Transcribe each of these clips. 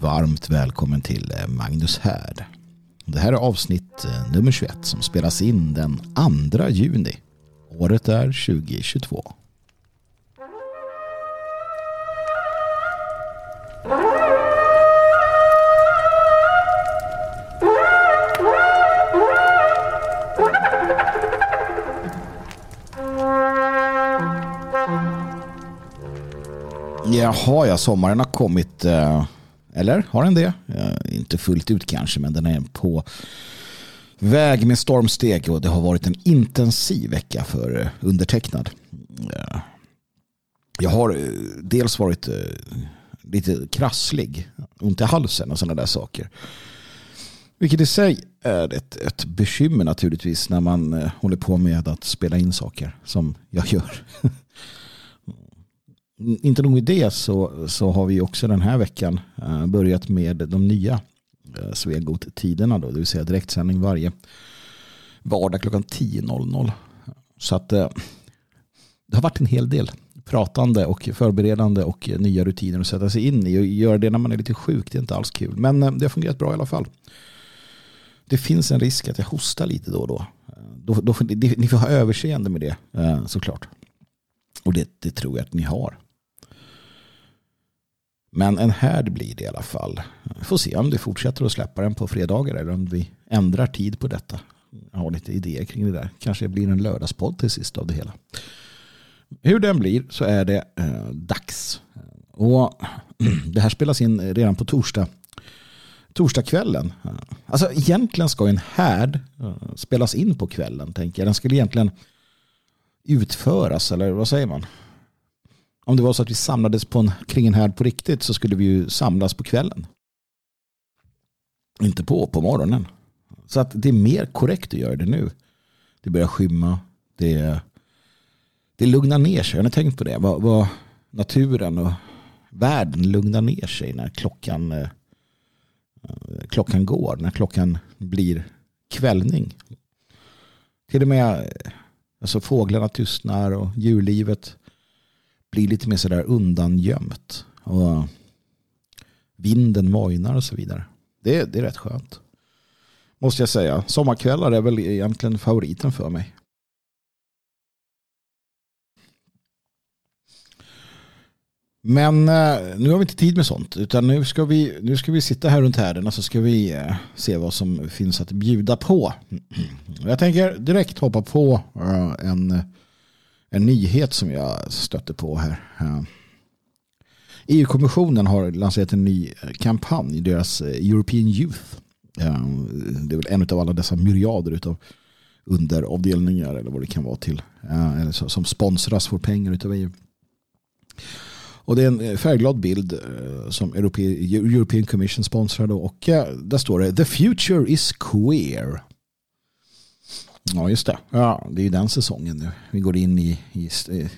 varmt välkommen till eh, Magnus Härd. Det här är avsnitt eh, nummer 21 som spelas in den 2 juni. Året är 2022. Jaha, ja, sommaren har kommit. Eh, eller har den det? Eh, inte fullt ut kanske, men den är på väg med stormsteg och det har varit en intensiv vecka för eh, undertecknad. Eh, jag har eh, dels varit lite krasslig, ont i halsen och sådana där saker. Vilket i sig är ett, ett bekymmer naturligtvis när man håller på med att spela in saker som jag gör. inte nog med det så, så har vi också den här veckan eh, börjat med de nya eh, Svegot-tiderna. Då, det vill säga direktsändning varje vardag klockan 10.00. Så att eh, det har varit en hel del pratande och förberedande och nya rutiner att sätta sig in i. Och göra det när man är lite sjuk, det är inte alls kul. Men det har fungerat bra i alla fall. Det finns en risk att jag hostar lite då och då. då, då ni får ha överseende med det såklart. Och det, det tror jag att ni har. Men en härd blir det i alla fall. Vi får se om det fortsätter att släppa den på fredagar eller om vi ändrar tid på detta. Jag har lite idéer kring det där. Kanske blir en lördagspodd till sist av det hela. Hur den blir så är det eh, dags. Och det här spelas in redan på torsdag. Torsdagskvällen. Alltså egentligen ska en härd eh, spelas in på kvällen tänker jag. Den skulle egentligen utföras eller vad säger man? Om det var så att vi samlades på en, kring en härd på riktigt så skulle vi ju samlas på kvällen. Inte på, på morgonen. Så att det är mer korrekt att göra det nu. Det börjar skymma. Det, det lugnar ner sig. Har ni tänkt på det? Vad, vad naturen och världen lugnar ner sig när klockan, eh, klockan går. När klockan blir kvällning. Till och med eh, alltså fåglarna tystnar och djurlivet blir lite mer sådär undangömt. Och vinden mojnar och så vidare. Det, det är rätt skönt. Måste jag säga. Sommarkvällar är väl egentligen favoriten för mig. Men eh, nu har vi inte tid med sånt. Utan nu ska vi, nu ska vi sitta här runt härden och så ska vi eh, se vad som finns att bjuda på. Jag tänker direkt hoppa på eh, en en nyhet som jag stötte på här. Eh, e EU-kommissionen har lanserat en ny eh, kampanj, deras eh, European Youth. Det är väl en av alla dessa myriader av underavdelningar eller vad det kan vara till. Som sponsras för pengar utav EU. Och det är en färgglad bild som European Commission sponsrar och där står det The future is queer. Ja, just det. Ja, det är ju den säsongen nu. Vi går in i, i eh,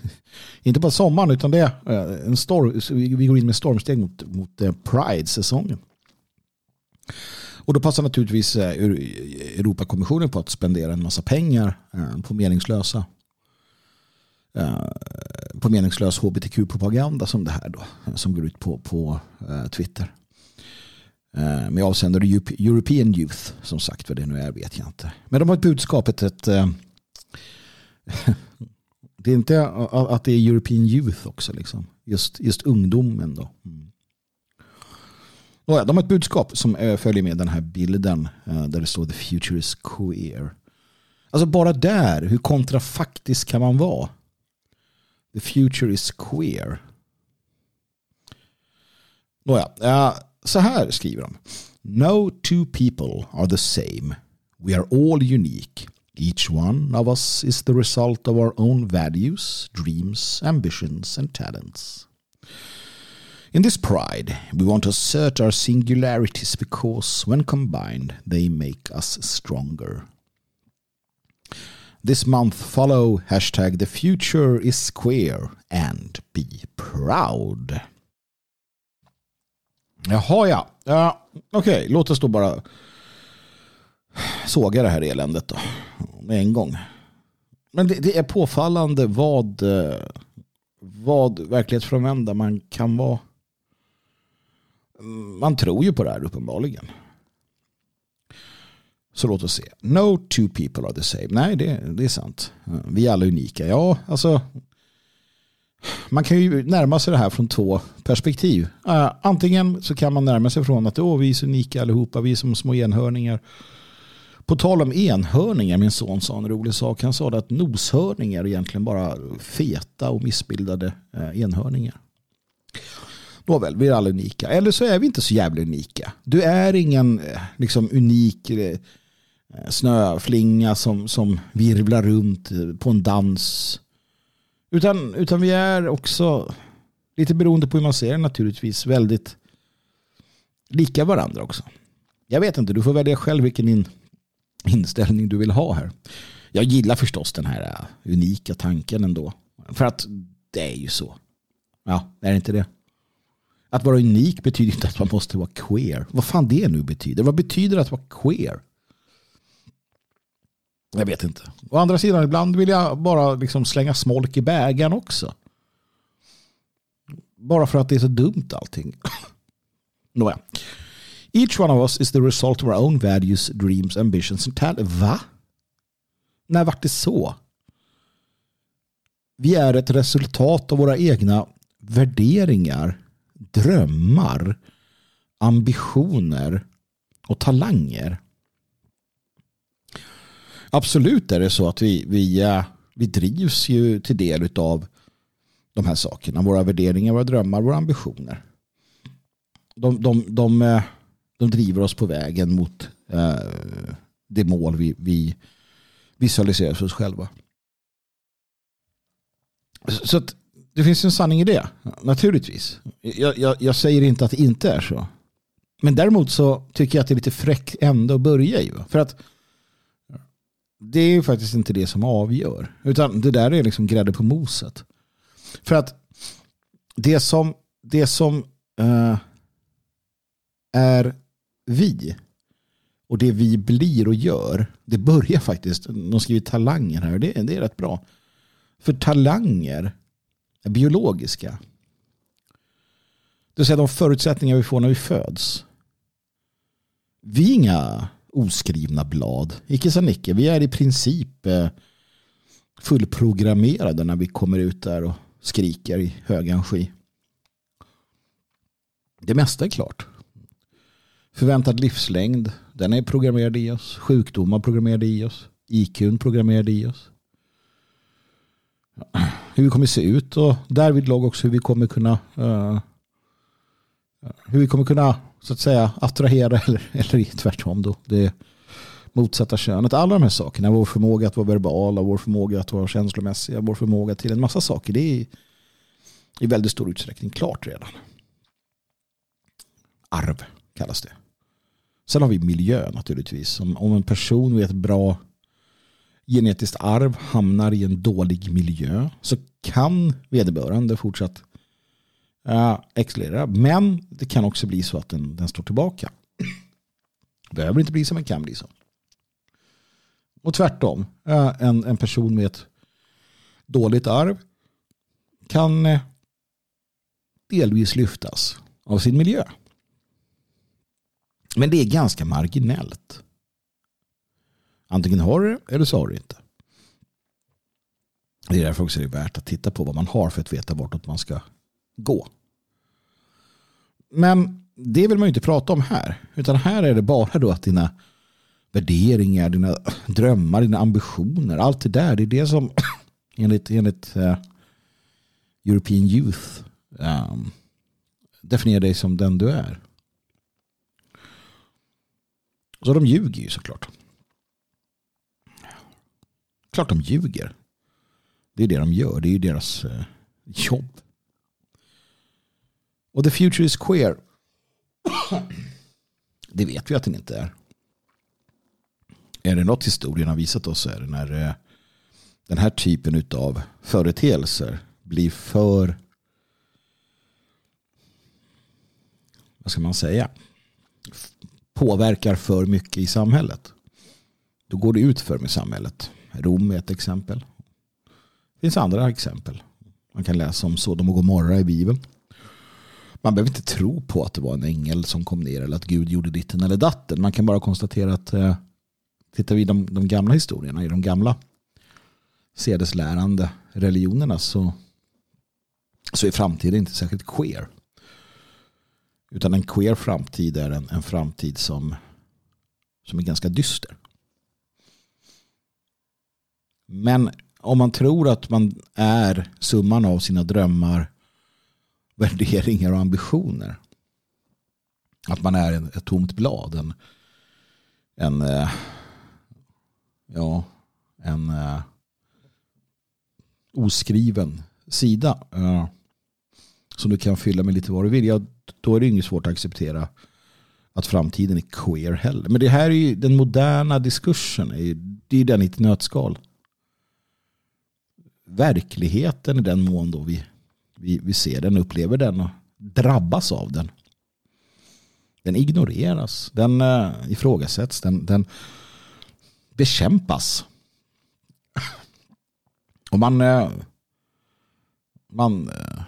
inte bara sommaren utan det är eh, en storm, vi går in med stormsteg mot, mot eh, Pride-säsongen. Och då passar naturligtvis Europakommissionen på att spendera en massa pengar på meningslösa på meningslös hbtq-propaganda som det här då som går ut på, på Twitter. Eh, med avsändare European Youth. Som sagt vad det nu är vet jag inte. Men de har ett budskapet ett, eh, det är inte att det är European Youth också. Liksom. Just, just ungdomen då. Mm. de har ett budskap som eh, följer med den här bilden eh, där det står The future is queer. Alltså bara där, hur kontrafaktisk kan man vara? The future is queer. Nåja, så här skriver de. No two people are the same. We are all unique. Each one of us is the result of our own values, dreams, ambitions and talents. In this pride, we want to assert our singularities because, when combined, they make us stronger. This month, follow hashtag the future is queer and be proud. Jaha ja. ja Okej, okay. låt oss då bara såga det här eländet då. Med en gång. Men det, det är påfallande vad, eh, vad verklighetsfrånvända man kan vara. Mm, man tror ju på det här uppenbarligen. Så låt oss se. No two people are the same. Nej, det, det är sant. Eh, vi är alla unika. Ja, alltså. Man kan ju närma sig det här från två perspektiv. Eh, antingen så kan man närma sig från att oh, vi är så unika allihopa, vi är som små enhörningar. På tal om enhörningar, min son sa en rolig sak. Han sa att noshörningar är egentligen bara feta och missbildade eh, enhörningar. Nåväl, vi är alla unika. Eller så är vi inte så jävla unika. Du är ingen eh, liksom, unik snöflinga som, som virvlar runt på en dans. Utan, utan vi är också, lite beroende på hur man ser det naturligtvis, väldigt lika varandra också. Jag vet inte, du får välja själv vilken in, inställning du vill ha här. Jag gillar förstås den här äh, unika tanken ändå. För att det är ju så. Ja, är det inte det? Att vara unik betyder inte att man måste vara queer. Vad fan det nu betyder. Vad betyder att vara queer? Jag vet inte. Å andra sidan, ibland vill jag bara liksom slänga smolk i bägaren också. Bara för att det är så dumt allting. Nåja. Each one of us is the result of our own values, dreams, ambitions and talent. Va? När vart det så? Vi är ett resultat av våra egna värderingar, drömmar, ambitioner och talanger. Absolut är det så att vi, vi, eh, vi drivs ju till del av de här sakerna. Våra värderingar, våra drömmar, våra ambitioner. De, de, de, eh, de driver oss på vägen mot eh, det mål vi, vi visualiserar för oss själva. Så att det finns en sanning i det, naturligtvis. Jag, jag, jag, säger inte att det inte är så. Men däremot så tycker jag att det är lite fräckt ändå att börja i. För att det är ju faktiskt inte det som avgör. Utan det där är liksom grädde på moset. För att det som, det som uh, är vi och det vi blir och gör, det börjar faktiskt, de skriver talanger här, det, det är rätt bra. För talanger är biologiska. Det vill säga de förutsättningar vi får när vi föds. Vi är inga oskrivna blad. Icke sa Nicke, vi är i princip eh, fullprogrammerade när vi kommer ut där och skriker i hög energi. Det mesta är klart. Förväntad livslängd, den är programmerad i oss. Sjukdomar programmerade i oss. IQ programmerade i oss. Hur vi kommer se ut och därvidlag också hur vi kommer kunna uh, hur vi kommer kunna så att säga attrahera eller, eller tvärtom då. Det motsatta könet. Alla de här sakerna, vår förmåga att vara verbala, vår förmåga att vara känslomässiga, vår förmåga till en massa saker. Det är i väldigt stor utsträckning klart redan. Arv kallas det. Sen har vi miljö naturligtvis. Om, om en person med ett bra genetiskt arv hamnar i en dålig miljö så kan vederbörande fortsatt uh. Men det kan också bli så att den, den står tillbaka. Det behöver inte bli som en kan bli så. Och tvärtom, uh, en, en person med ett dåligt arv kan uh, delvis lyftas av sin miljö. Men det är ganska marginellt. Antingen har du det eller så har du det inte. Det är därför också det är värt att titta på vad man har för att veta vartåt man ska gå. Men det vill man ju inte prata om här. Utan här är det bara då att dina värderingar, dina drömmar, dina ambitioner, allt det där, det är det som enligt, enligt uh, European Youth um, definierar dig som den du är. Så de ljuger ju såklart. Klart de ljuger. Det är det de gör. Det är ju deras eh, jobb. Och the future is queer. Det vet vi att den inte är. Är det något historien har visat oss så är det när eh, den här typen av företeelser blir för vad ska man säga påverkar för mycket i samhället. Då går det ut för med samhället. Rom är ett exempel. Det finns andra exempel. Man kan läsa om Sodom och Gomorra i Bibeln man behöver inte tro på att det var en ängel som kom ner eller att Gud gjorde ditten eller datten. Man kan bara konstatera att eh, tittar vi i de, de gamla historierna, i de gamla sedeslärande religionerna så, så är framtiden inte särskilt queer. Utan en queer framtid är en, en framtid som, som är ganska dyster. Men om man tror att man är summan av sina drömmar, värderingar och ambitioner. Att man är ett tomt blad. En, en eh, ja, en eh, oskriven sida. Eh, som du kan fylla med lite vad du vill. Ja, då är det inget svårt att acceptera att framtiden är queer heller. Men det här är ju den moderna diskursen. Det är den i ett nötskal. Verkligheten i den mån då vi, vi, vi ser den, upplever den och drabbas av den. Den ignoreras, den uh, ifrågasätts, den, den bekämpas. Och man, uh, man uh,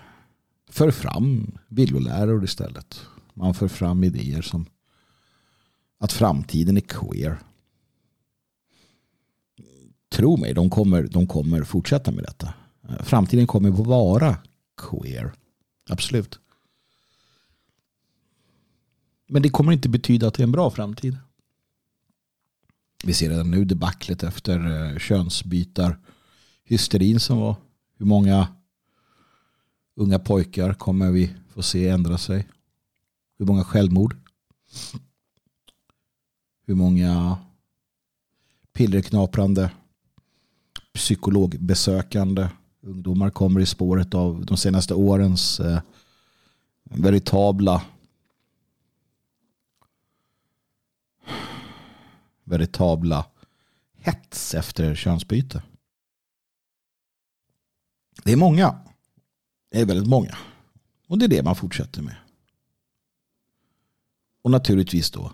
för fram villoläror istället. Man för fram idéer som att framtiden är queer. Tro mig, de kommer, de kommer fortsätta med detta. Framtiden kommer att vara queer. Absolut. Men det kommer inte betyda att det är en bra framtid. Vi ser redan nu debaclet efter eh, könsbytar hysterin som var. Hur många unga pojkar kommer vi få se ändra sig? Hur många självmord? Hur många pillerknaprande psykologbesökande ungdomar kommer i spåret av de senaste årens eh, veritabla veritabla hets efter könsbyte. Det är många. Det är väldigt många. Och det är det man fortsätter med. Och naturligtvis då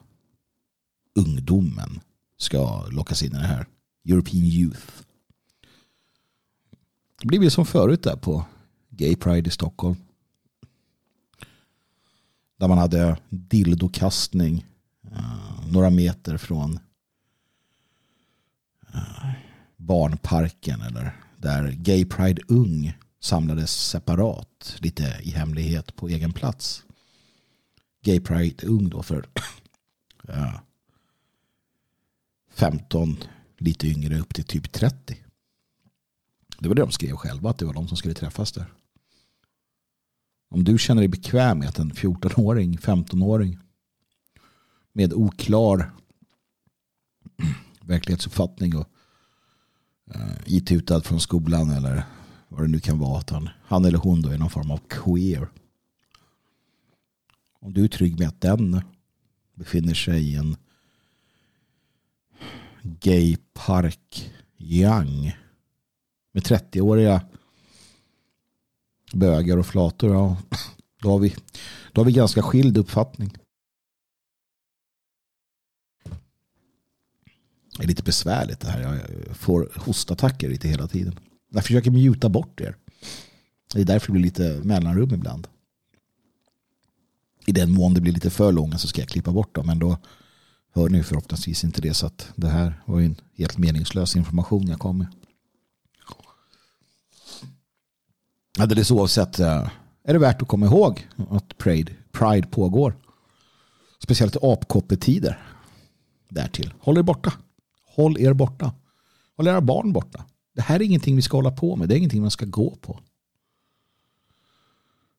ungdomen ska lockas in i det här. European Youth. Det blir som förut där på Gay Pride i Stockholm. Där man hade dildokastning uh, några meter från uh, barnparken eller där Gay Pride Ung samlades separat, lite i hemlighet på egen plats. Gay Pride Ung då för eh, ja, 15, lite yngre upp till typ 30. Det var det de skrev själva, att det var de som skulle träffas där. Om du känner dig bekväm med att en 14-åring, 15-åring med oklar verklighetsuppfattning och uh, itutad från skolan eller vad det nu kan vara att han, han eller hon då är någon form av queer. Om du är trygg med att den befinner sig i en gaypark young med 30-åriga bögar och flator, ja, då, har vi, då har vi ganska skild uppfattning. Det är lite besvärligt det här. Jag får hostattacker lite hela tiden. Jag försöker mjuta bort er. Det är därför det blir lite mellanrum ibland. I den mån det blir lite för långa så ska jag klippa bort dem. Men då hör ni förhoppningsvis inte det. Så att det här var ju en helt meningslös information jag kom med. Alldeles oavsett eh, är det värt att komma ihåg att Pride, Pride pågår. Speciellt apkoppetider. Därtill. Håll er borta. Håll er borta. Håll era barn borta. Det här är ingenting vi ska hålla på med. Det är ingenting man ska gå på.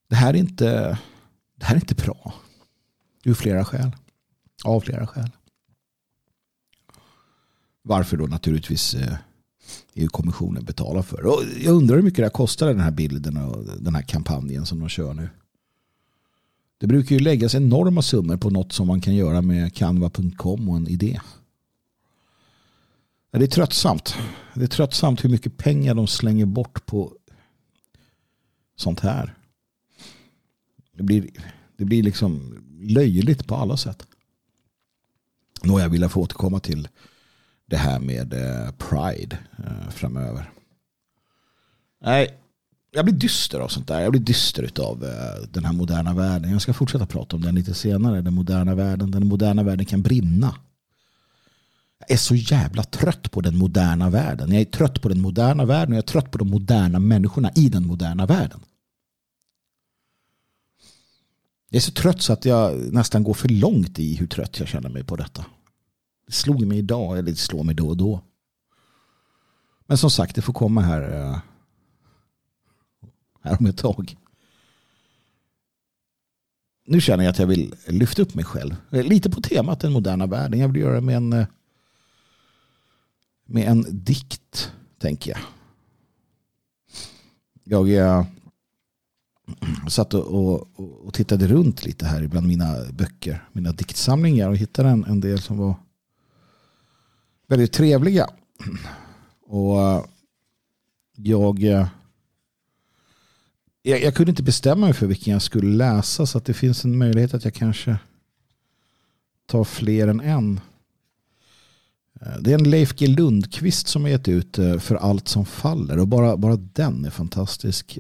Det här är inte, det här är inte bra. Ur flera skäl. Av flera skäl. Varför då naturligtvis eh, EU-kommissionen betalar för. Och jag undrar hur mycket det här kostar den här bilden och den här kampanjen som de kör nu. Det brukar ju läggas enorma summor på något som man kan göra med canva.com och en idé. Det är tröttsamt. Det är tröttsamt hur mycket pengar de slänger bort på sånt här. Det blir, det blir liksom löjligt på alla sätt. Nå, jag vill få återkomma till det här med eh, Pride eh, framöver. Nej, jag blir dyster av sånt där. Jag blir dyster av eh, den här moderna världen. Jag ska fortsätta prata om den lite senare. Den moderna världen. Den moderna världen kan brinna. Jag är så jävla trött på den moderna världen. Jag är trött på den moderna världen och jag är trött på de moderna människorna i den moderna världen. Jag är så trött så att jag nästan går för långt i hur trött jag känner mig på detta. Det slog mig idag, eller det slår mig då och då. Men som sagt, det får komma här, eh, här om ett tag. Nu känner jag att jag vill lyfta upp mig själv. Eh, lite på temat den moderna världen. Jag vill göra det med en, eh, med en dikt, tänker jag. Jag satt och, och, och, tittade runt lite här bland mina böcker, mina diktsamlingar och hittade en, en del som var väldigt trevliga. Och eh, jag, eh, jag, jag kunde inte bestämma mig för vilken jag skulle läsa så att det finns en möjlighet att jag kanske tar fler än en. Eh, det är en Leif G Lundqvist som har gett ut För allt som faller och bara, bara den är fantastisk.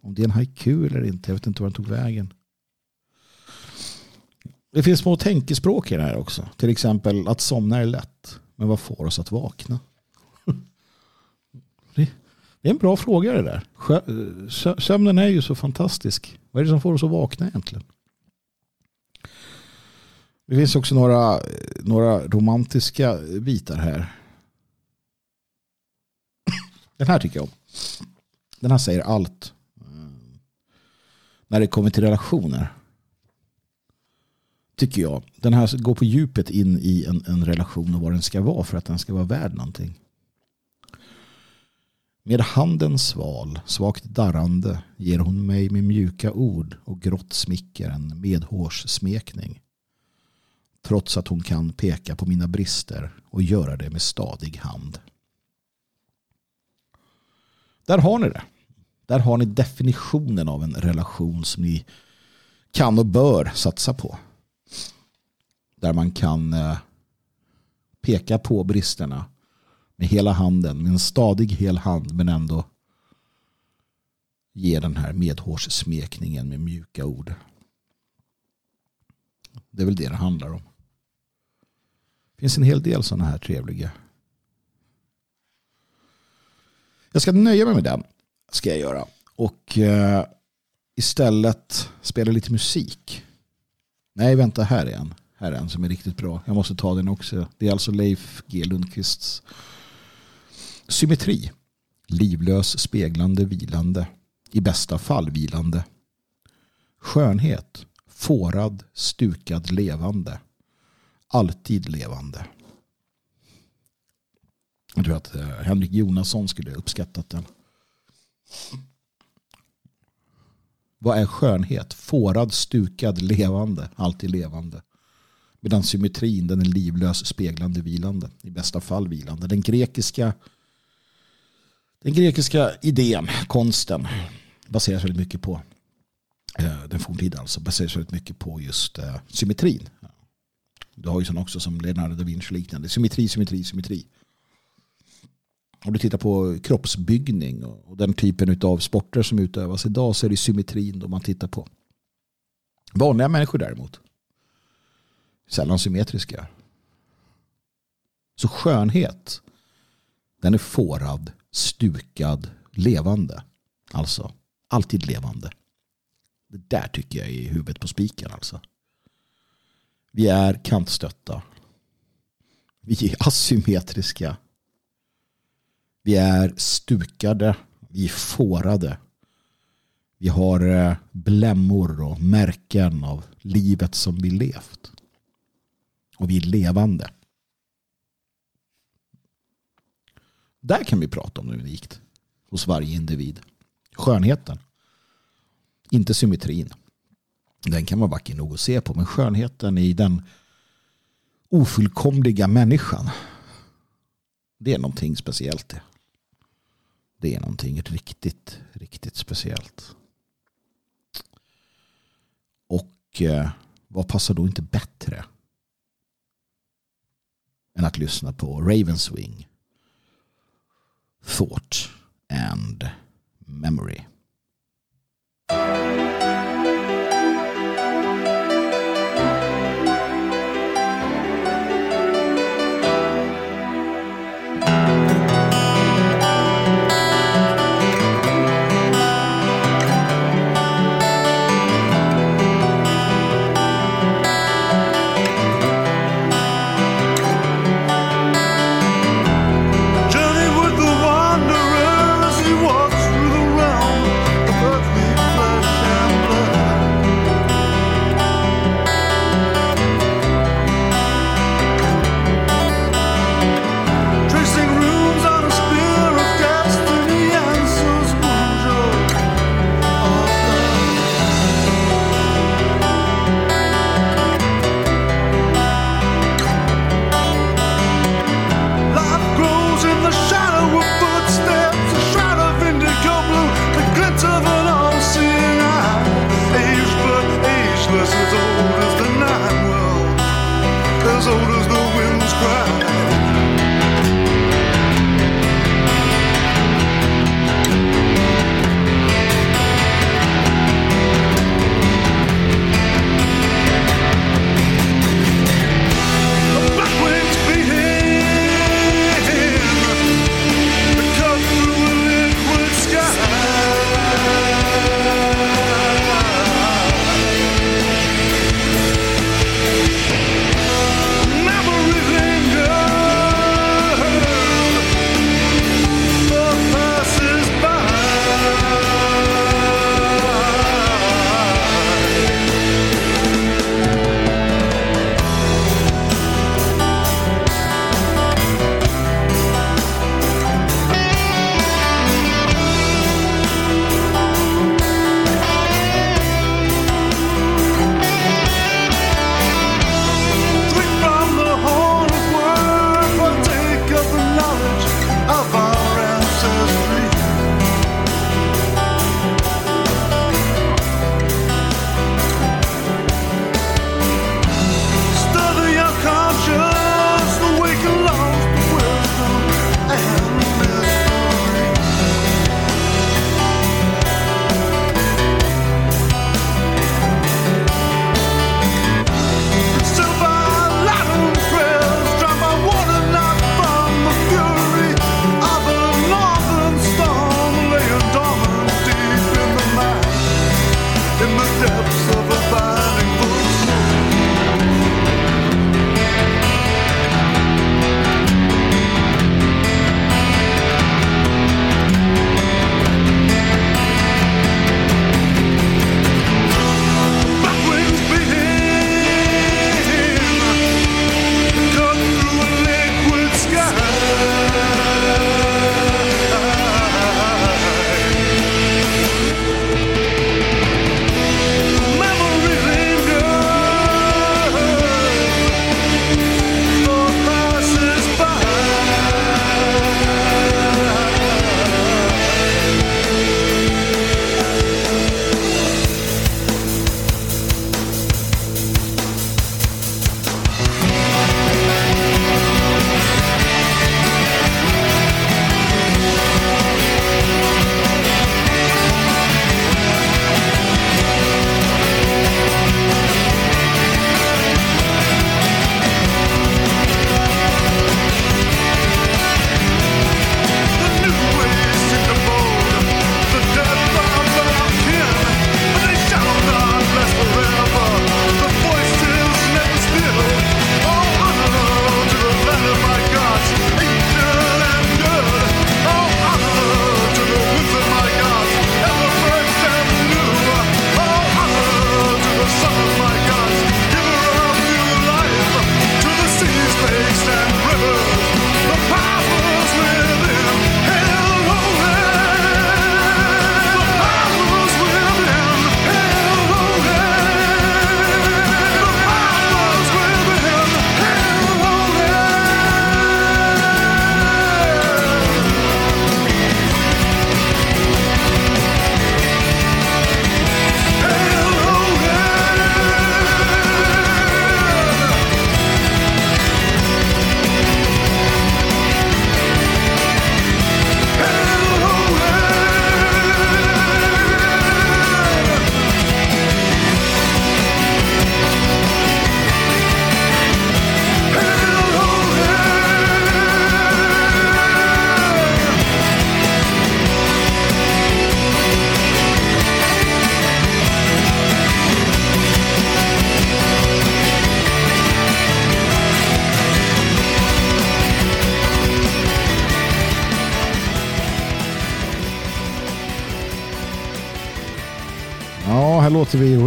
Om det är en haiku eller inte, jag vet inte var den tog vägen. Det finns små tänkespråk i den här också. Till exempel att somna är lätt, men vad får oss att vakna? Det är en bra fråga det där. Sömnen är ju så fantastisk. Vad är det som får oss att vakna egentligen? Det finns också några, några romantiska bitar här. Den här tycker jag om. Den här säger allt. När det kommer till relationer. Tycker jag. Den här går på djupet in i en, en relation och vad den ska vara för att den ska vara värd någonting. Med handen sval, svagt darrande ger hon mig med mjuka ord och grått smicker en medhårssmekning trots att hon kan peka på mina brister och göra det med stadig hand. Där har ni det. Där har ni definitionen av en relation som ni kan och bör satsa på. Där man kan eh, peka på bristerna med hela handen, med en stadig hel hand men ändå ge den här medhårssmekningen med mjuka ord. Det är väl det det handlar om. Det finns en hel del sådana här trevliga. Jag ska nöja mig med den. Ska jag göra. Och eh, istället spela lite musik. Nej, vänta, här är en. Här är en som är riktigt bra. Jag måste ta den också. Det är alltså Leif G Lundqvists Symmetri. Livlös, speglande, vilande. I bästa fall vilande. Skönhet. Fårad, stukad, levande alltid levande. Jag tror att eh, Henrik Jonasson skulle uppskattat den. Vad är skönhet? Fårad, stukad, levande. Alltid levande. Medan symmetrin den är livlös, speglande, vilande. I bästa fall vilande. Den grekiska, den grekiska idén, konsten, baseras väldigt mycket på eh, den forntida alltså, baseras väldigt mycket på just eh, symmetrin. Du har ju sådana också som Leonardo da Vinci liknande. Symmetri, symmetri, symmetri. Om du tittar på kroppsbyggning och den typen av sporter som utövas idag så är det symmetrin då man tittar på. Vanliga människor däremot. Sällan symmetriska. Så skönhet den är fårad, stukad, levande. Alltså alltid levande. Det där tycker jag är huvudet på spiken alltså. Vi är kantstötta. Vi är asymmetriska. Vi är stukade. Vi är fårade. Vi har eh, blämmor och märken av livet som vi levt. Och vi är levande. Där kan vi prata om det unikt hos varje individ. Skönheten. Inte symmetrin. Den kan vara vacker nog att se på. Men skönheten i den ofullkomliga människan. Det är någonting speciellt det. Det är någonting riktigt, riktigt speciellt. Och eh, vad passar då inte bättre än att lyssna på Ravenswing, Thought and Memory.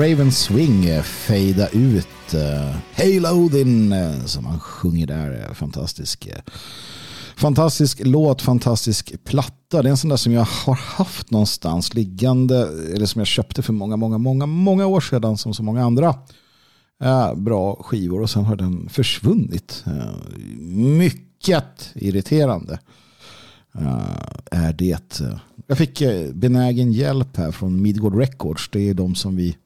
Raven Swing eh, fejda ut eh, Halo Odin eh, som han sjunger där. Fantastisk. Fantastisk låt, fantastisk platta. Det är en sån där som jag har haft någonstans liggande, eller som jag köpte för många, många, många, många år sedan som så många andra bra skivor och sen har den försvunnit. Mycket irriterande är det. Jag fick benägen hjälp här från Midgård Records. Det är de som vi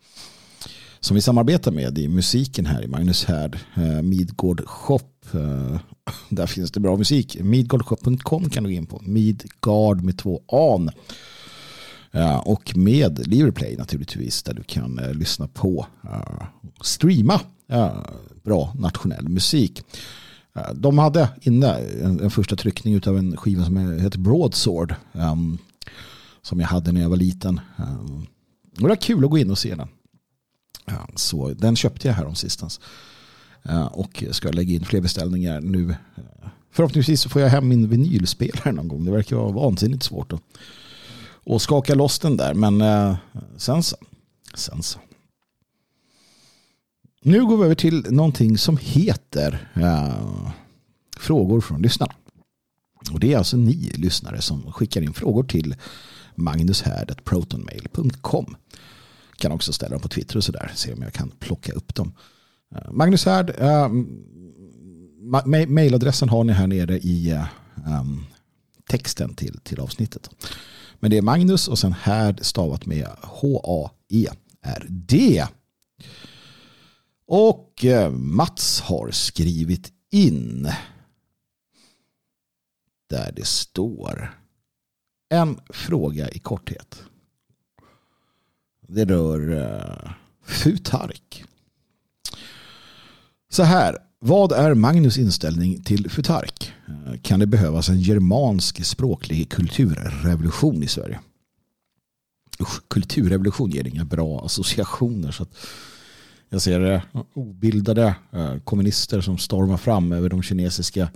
som vi samarbetar med i musiken här i Magnus Härd. Eh, Midgård Shop. Eh, där finns det bra musik. Midgardshop.com kan du gå in på. Midgard med två an. Eh, och med Liverplay naturligtvis där du kan lyssna på streama bra nationell musik. De hade inne en, första tryckning av en skiva som heter Broadsword. Som jag hade när jag var liten. Det var kul att gå in och se den. Så den köpte jag här om sistens. Eh, och ska lägga in fler beställningar nu. Eh, förhoppningsvis förhoppningsvis får jag hem min vinylspelare någon gång. Det verkar vara vansinnigt svårt att, att skaka loss den där. Men eh, sen så. Sen så. Nu går vi över till någonting som heter uh, frågor från lyssnarna. Och det är alltså ni lyssnare som skickar in frågor till magnushärd.protonmail.com. Kan också ställa dem på Twitter och sådär. Se om jag kan plocka upp dem. Eh, Magnus Härd, eh, Mejladressen har ni här nere i eh, ehm, texten till, till avsnittet. Men det är Magnus och sen Härd stavat med H-A-E-R-D. Och Mats har skrivit in där det står en fråga i korthet. Det rör uh, Futark. Så här, vad är Magnus inställning till Futark? Eh, kan det behövas en germansk språklig kulturrevolution i Sverige? Usch, kulturrevolution ger inga bra associationer. Så att jag ser eh, obildade eh, kommunister som stormar fram över de kinesiska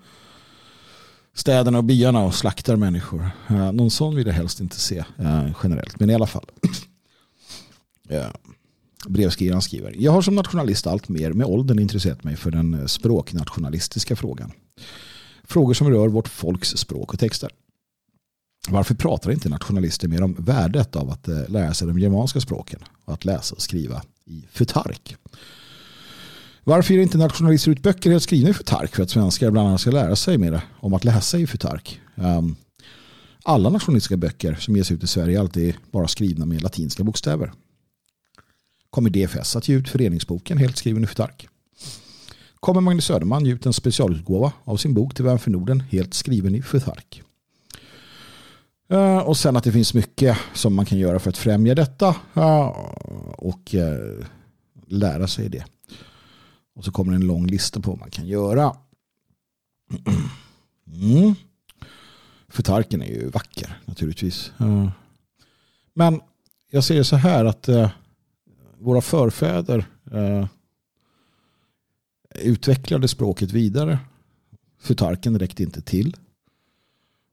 städerna och byarna och slaktar människor. Eh, någon sån vill jag helst inte se eh, generellt, men i alla fall. Eh, brevskrivaren skriver. Jag har som nationalist allt mer med åldern intresserat mig för den språknationalistiska frågan. Frågor som rör vårt folks språk och texter. Varför pratar inte nationalister mer om värdet av att eh, lära sig de germanska språken och att läsa och skriva i Futark. Varför ger inte nationalister ut böcker helt skrivna i Futark för att svenskar bland annat ska lära sig mer om att läsa i Futark? Ehm, alla nationalistiska böcker som ges ut i Sverige är alltid bara skrivna med latinska bokstäver. Kommer DFS att ge ut föreningsboken helt skriven i Futark? Kommer Magnus Söderman ge ut en specialutgåva av sin bok till Vän för Norden helt skriven i Futark? Eh, och sen att det finns mycket som man kan göra för att främja detta. Eh, och eh, lära sig det. Och så kommer en lång lista på vad man kan göra. Mm. Futarken är ju vacker naturligtvis. Men jag ser så här att våra förfäder eh, utvecklade språket vidare. Futarken räckte inte till.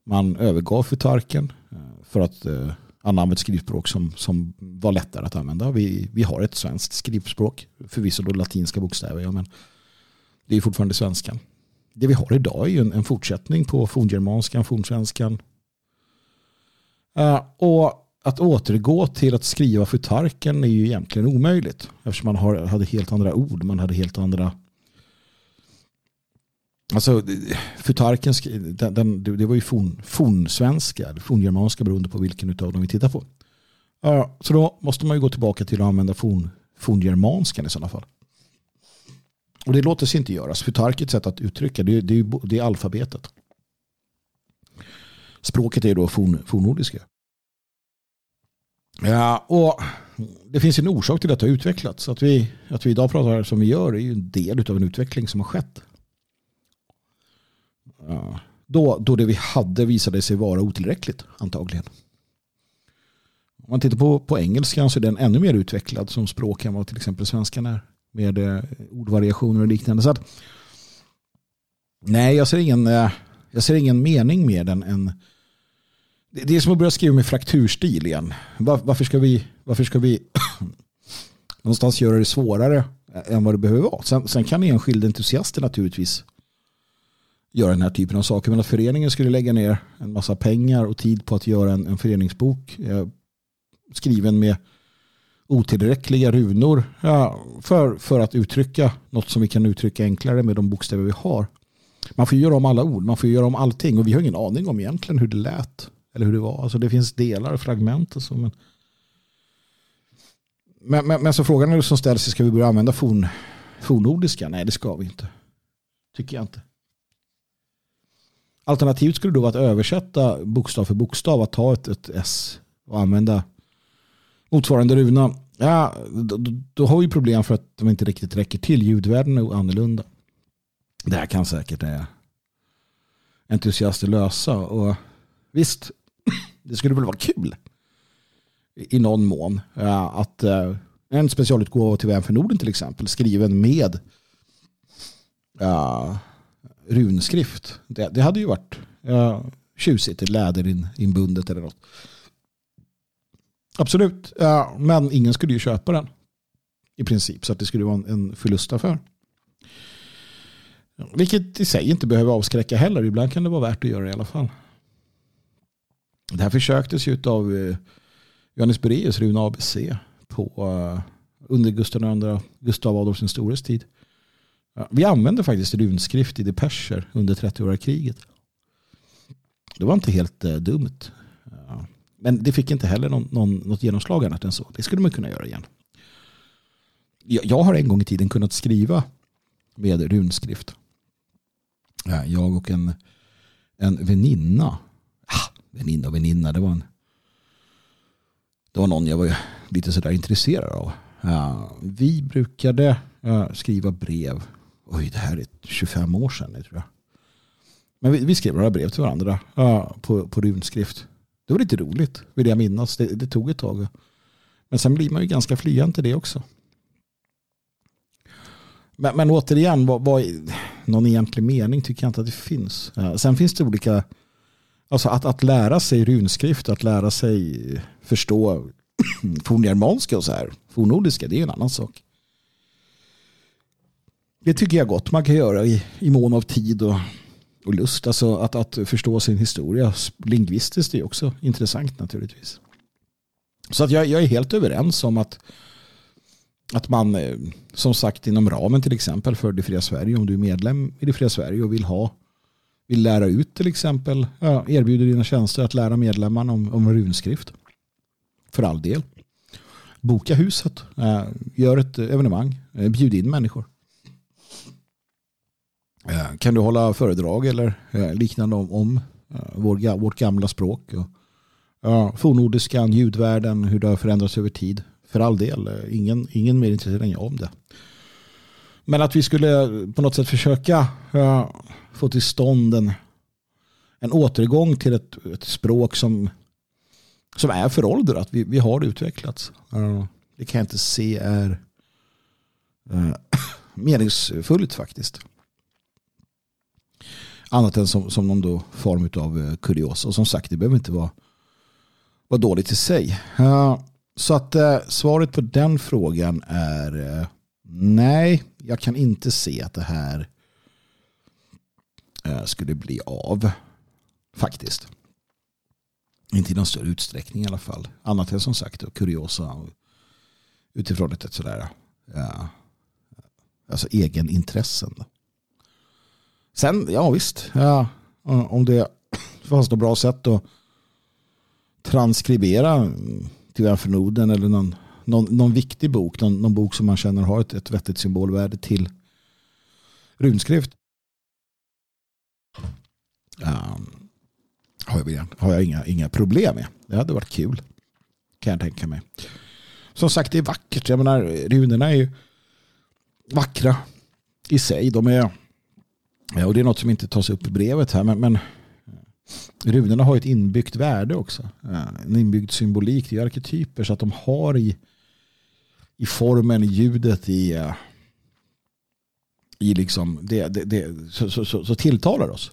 Man övergav futarken eh, för att eh, använda ett skrivspråk som, som var lättare att använda. Vi, vi har ett svenskt skrivspråk, förvisso då latinska bokstäver, ja, men det är fortfarande svenskan. Det vi har idag är ju en, en fortsättning på forngermanskan, fornsvenskan. Eh, och att återgå till att skriva futarken är ju egentligen omöjligt eftersom man har, hade helt andra ord, man hade helt andra Alltså, Futarken, den, den, det var ju forn, fornsvenska, forngermanska beroende på vilken av dem vi tittar på. Så då måste man ju gå tillbaka till att använda forn, forngermanskan i sådana fall. Och det låter sig inte göras. Futark är ett sätt att uttrycka, det, det, det är alfabetet. Språket är då forn, fornordiska. Ja, och det finns en orsak till att det har utvecklats. Att vi, att vi idag pratar som vi gör är ju en del av en utveckling som har skett. Då, då det vi hade visade sig vara otillräckligt antagligen. Om man tittar på, på engelskan så är den ännu mer utvecklad som språk än vad till exempel svenskan är. Med eh, ordvariationer och liknande. Så att, nej, jag ser ingen, eh, jag ser ingen mening med den än det är som att börja skriva med frakturstil igen. Var, varför ska vi, varför ska vi någonstans göra det svårare än vad det behöver vara. Sen, sen kan enskilda entusiaster naturligtvis göra den här typen av saker. Men att föreningen skulle lägga ner en massa pengar och tid på att göra en, en föreningsbok eh, skriven med otillräckliga runor ja, för, för att uttrycka något som vi kan uttrycka enklare med de bokstäver vi har. Man får göra om alla ord, man får göra om allting och vi har ingen aning om egentligen hur det lät eller hur det var. Alltså det finns delar och fragment och så. Men, men, men, men så frågan är som ställs, ska vi börja använda forn, fornnordiska? Nej, det ska vi inte. Tycker jag inte. Alternativet skulle då vara att översätta bokstav för bokstav, att ta ett, ett S och använda motsvarande runa. Ja, då, då, har vi problem för att de inte riktigt räcker till. Ljudvärden är annorlunda. Det här kan säkert eh, entusiaster lösa. Och visst, det skulle väl vara kul i någon mån att eh, en specialutgåva till Vän för Norden till exempel skriven med runskrift. Det, det hade ju varit tjusigt, läderinbundet eller något. Absolut, men ingen skulle ju köpa den i princip så att det skulle vara en, en förlustaffär. Vilket i sig inte behöver avskräcka heller. Ibland kan det vara värt att göra det i alla fall. Det här försöktes ju av eh, Johannes Bereus, Rune ABC, på, eh, under Gustav, II, Gustav Adolf den stores tid. Vi använde faktiskt runskrift i depecher under 30-åriga kriget. Det var inte helt eh, dumt. Men det fick inte heller någon, någon, något genomslag annat än så. Det skulle man kunna göra igen. Jag, jag har en gång i tiden kunnat skriva med runskrift. Jag och en, en väninna. Väninna och väninna. Det var, en, det var någon jag var lite sådär intresserad av. Vi brukade skriva brev Oj, det här är 25 år sedan nu tror jag. Men vi, vi skrev några brev till varandra uh, på, på runskrift. Det var lite roligt, vill jag minnas. Det, det, tog ett tag. Men sen blir man ju ganska flyende till det också. Men, men återigen, vad, vad, någon egentlig mening tycker jag inte att det finns. Sen finns det olika, alltså att, att lära sig runskrift, att lära sig förstå forngermanska och så här, fornnordiska, det är en annan sak. Det tycker jag gott man kan göra i, i mån av tid och, och lust. Alltså att, att förstå sin historia lingvistiskt är också intressant naturligtvis. Så att jag, jag är helt överens om att, att man eh, som sagt inom ramen till exempel för det fria Sverige, om du är medlem i det fria Sverige och vill ha vill lära ut till exempel, ja, erbjuder dina tjänster att lära medlemmarna om, om runskrift. För all del. Boka huset, eh, gör ett evenemang, eh, bjud in människor. Eh, kan du hålla föredrag eller eh, liknande om, om eh, vår, vårt gamla språk? Och, ja, fornnordiskan, ljudvärlden, hur det har förändrats över tid. För all del, eh, ingen, ingen mer intresserad än jag om det. Men att vi skulle på något sätt försöka eh, få till stånd en, en återgång till ett, ett språk som, som är föråldrat. Vi, vi har utvecklats. Eh, det kan jag inte se är äh, meningsfullt faktiskt. Annat än som, som någon då form av kuriosa. Och som sagt, det behöver inte vara, vara dåligt i sig. Så att svaret på den frågan är nej, jag kan inte se att det här eh, skulle bli av. Faktiskt. Inte i någon större utsträckning i alla fall. Annat än som sagt och kuriosa utifrån ett, sådär ja, alltså egenintressen. Sen, ja visst, ja, om det fanns något bra sätt att transkribera till för eller någon, någon, någon viktig bok, någon, någon, bok som man känner har ett, ett vettigt symbolvärde till runskrift. Um, har jag, har jag inga, inga problem med. Det hade varit kul. Kan jag tänka mig. Som sagt, det är vackert. Jag menar, runorna är ju vackra i sig. De är och det är något som inte tas upp i brevet här. Men, men runorna har ett inbyggt värde också. En inbyggd symbolik. Det är arketyper så att de har i, i formen, i ljudet, i, eh, i liksom det, det, det så, så, så, så, tilltalar oss.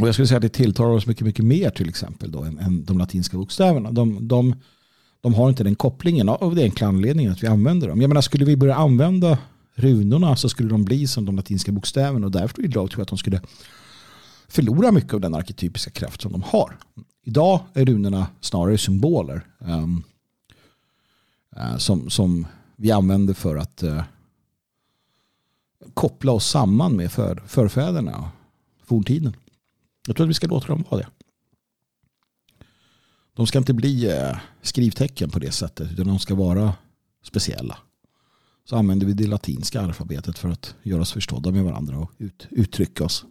Och jag skulle säga att det tilltalar oss mycket, mycket mer till exempel då än, än de latinska bokstäverna. De, de, de har inte den kopplingen av den enkla anledningen att vi använder dem. Jag menar, skulle vi börja använda runorna så skulle de bli som de latinska bokstäverna och därför idag tror jag att de skulle förlora mycket av den arketypiska kraft som de har. Idag är runorna snarare symboler um, Eh, som, som vi använder för att eh, koppla oss samman med för, förfäderna och forntiden. Jag tror att vi ska låta dem vara det. De ska inte bli eh, skrivtecken på det sättet utan de ska vara speciella. Så använder vi det latinska alfabetet för att göra oss förstådda med varandra och ut, uttrycka oss.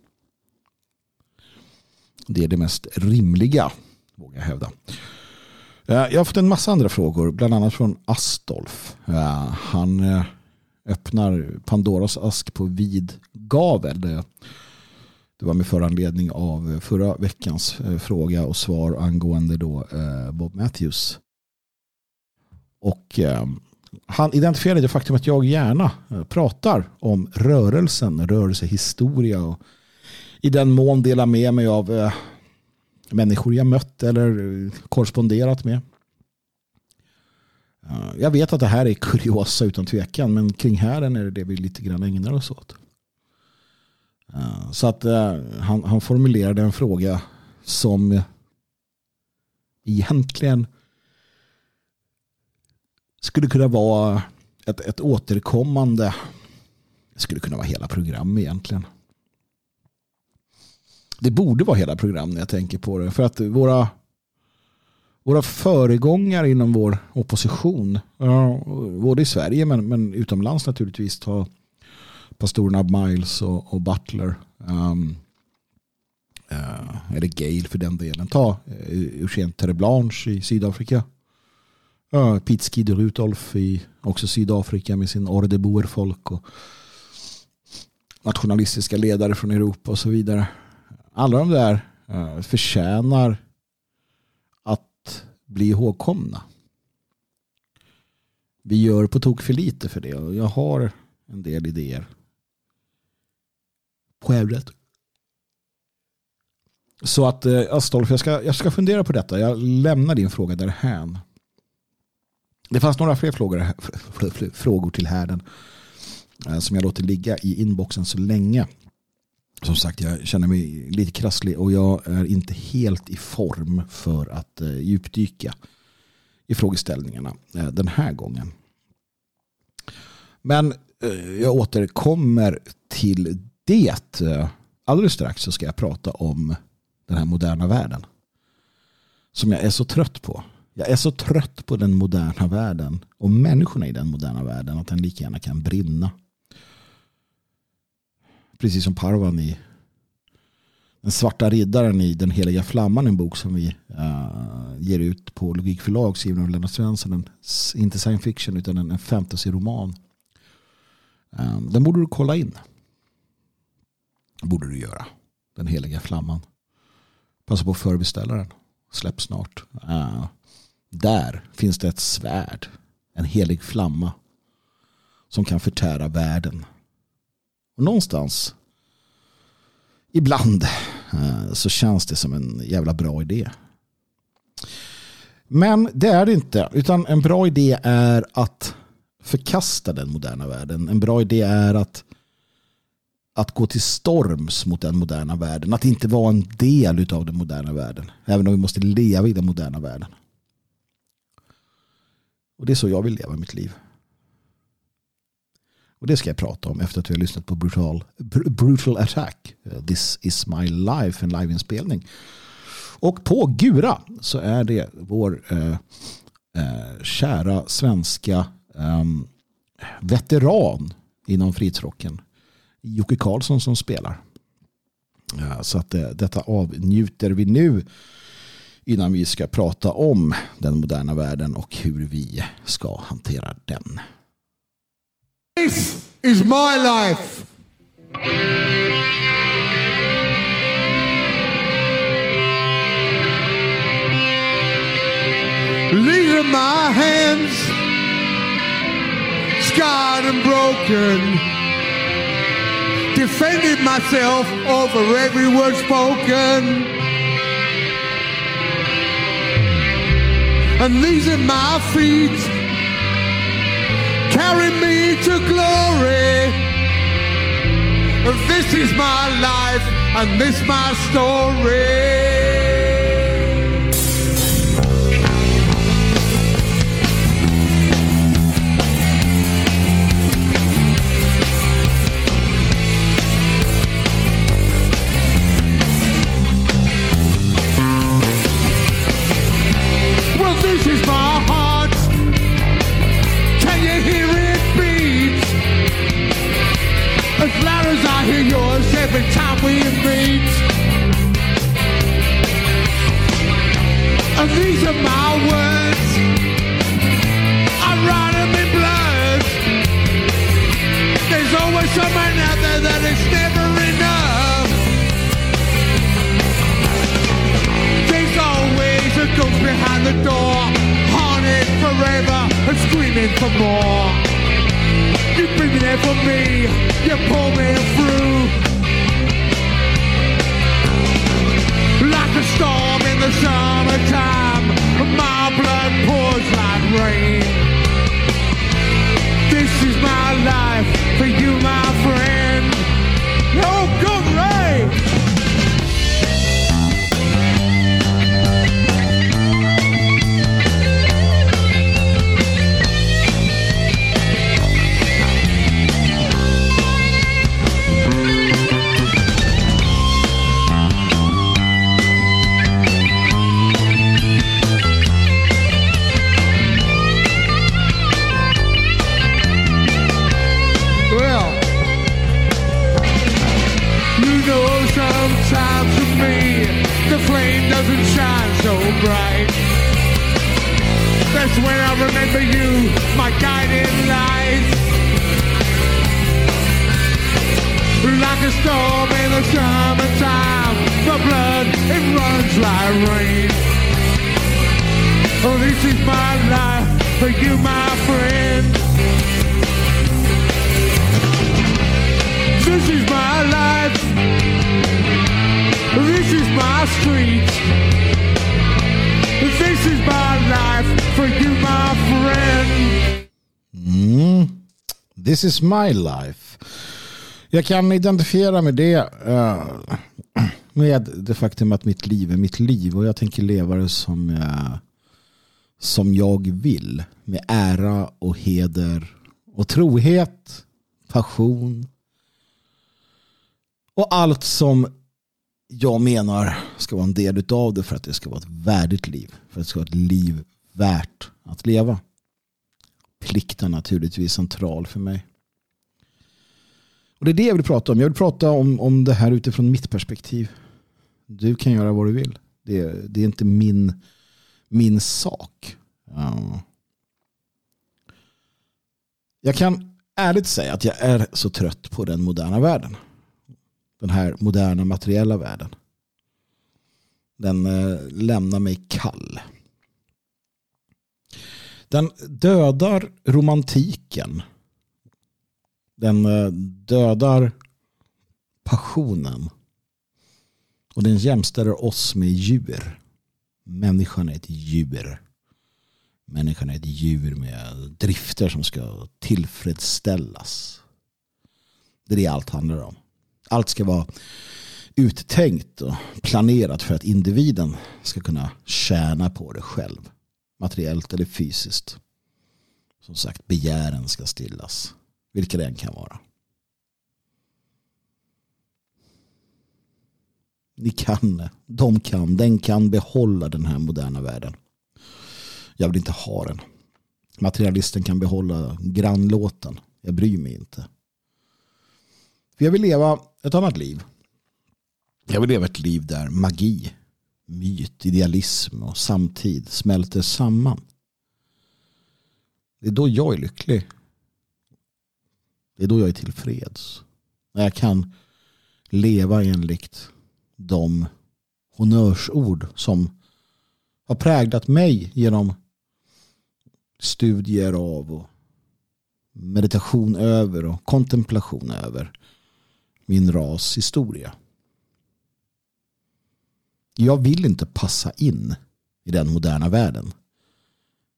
Det är det mest rimliga, vågar jag hävda. Eh, jag har fått en massa andra frågor, bland annat från Astolf. Eh, han eh, öppnar Pandoras ask på vid gavel. Det var med föranledning av förra veckans fråga och svar angående då Bob Matthews. Och han identifierade det faktum att jag gärna pratar om rörelsen, rörelsehistoria och i den mån dela med mig av människor jag mött eller korresponderat med. Jag vet att det här är kuriosa utan tvekan men kring hären är det det vi lite grann ägnar oss åt. Så att eh, han, han formulerade en fråga som egentligen skulle kunna vara ett, ett återkommande, det skulle kunna vara hela program egentligen det borde vara hela program när jag tänker på det. För att våra, våra föregångare inom vår opposition, både i Sverige men, men utomlands naturligtvis, ta pastorerna Miles och, och Butler. Ehm, eh, um, uh, eller Gale för den delen. Ta uh, Eugène Terreblanche i Sydafrika. Uh, Pete Rudolf i också Sydafrika med sin Orde folk och nationalistiska ledare från Europa och så vidare alla de där eh, förtjänar att bli ihågkomna. Vi gör på tok för lite för det och jag har en del idéer på ämnet. Så att eh, Astolf, jag ska, jag ska fundera på detta. Jag lämnar din fråga därhän. Det fanns några fler frågor, frågor till härden eh, som jag låter ligga i inboxen så länge som sagt, jag känner mig lite krasslig och jag är inte helt i form för att eh, djupdyka i frågeställningarna eh, den här gången. Men eh, jag återkommer till det. Alldeles strax så ska jag prata om den här moderna världen. Som jag är så trött på. Jag är så trött på den moderna världen och människorna i den moderna världen att den lika gärna kan brinna precis som Parvan i Den svarta riddaren i Den heliga flamman, en bok som vi uh, ger ut på Logikförlag skriven av Lennart Svensson. En, inte science fiction utan en, en fantasy-roman. Um, den borde du kolla in. borde du göra. Den heliga flamman. Passa på att förbeställa den. Släpp snart. Uh, där finns det ett svärd. En helig flamma. Som kan förtära världen och någonstans ibland eh, så känns det som en jävla bra idé. Men det är det inte. Utan en bra idé är att förkasta den moderna världen. En bra idé är att, att gå till storms mot den moderna världen. Att inte vara en del av den moderna världen. Även om vi måste leva i den moderna världen. Och det är så jag vill leva mitt liv. Och det ska jag prata om efter att vi har lyssnat på Brutal, Brutal Attack. Eh, This is my life, en liveinspelning. Och på Gura så är det vår eh, eh, kära svenska eh, veteran inom frihetsrocken. Jocke Karlsson som spelar. Ja, så att eh, detta avnjuter vi nu innan vi ska prata om den moderna världen och hur vi ska hantera den. This is my life. These are my hands, scarred and broken. Defended myself over every word spoken. and these are my feet. Carry me to glory. This is my life and this my story. This is my I hear yours every time we meet. And these are my words. I write them in blood. There's always someone out there that is never This is my life. Jag kan identifiera med det. Eh, med det faktum att mitt liv är mitt liv. Och jag tänker leva det som, jag, som jag vill. Med ära och heder. Och trohet. Passion. Och allt som jag menar ska vara en del av det för att det ska vara ett värdigt liv. För att det ska vara ett liv värt att leva. Plikten naturligtvis central för mig. Och det är det jag vill prata om. Jag vill prata om, om det här utifrån mitt perspektiv. Du kan göra vad du vill. Det, är- det är inte min, min sak. Ja. Jag kan ärligt säga att jag är så trött på den moderna världen. Den här moderna materiella världen. Den eh, lämnar mig kall. Den dödar romantiken. Den eh, dödar passionen. Och den jämställer oss med djur. Människan är ett djur. Människan är ett djur med drifter som ska tillfredsställas. Det är det allt handlar om. Allt ska vara uttänkt och planerat för att individen ska kunna tjäna på det själv. Materiellt eller fysiskt. Som sagt, begären ska stillas. Vilka det än kan vara. Ni kan, de kan, den kan behålla den här moderna världen. Jag vill inte ha den. Materialisten kan behålla grannlåten. Jag bryr mig inte. För jag vill leva ett annat liv. Jag vill leva ett liv där magi, myt, idealism och samtid smälter samman. Det är då jag är lycklig. Det är då jag är tillfreds. När jag kan leva enligt de honnörsord som har präglat mig genom studier av och meditation över och kontemplation över min ras historia. Jag vill inte passa in i den moderna världen.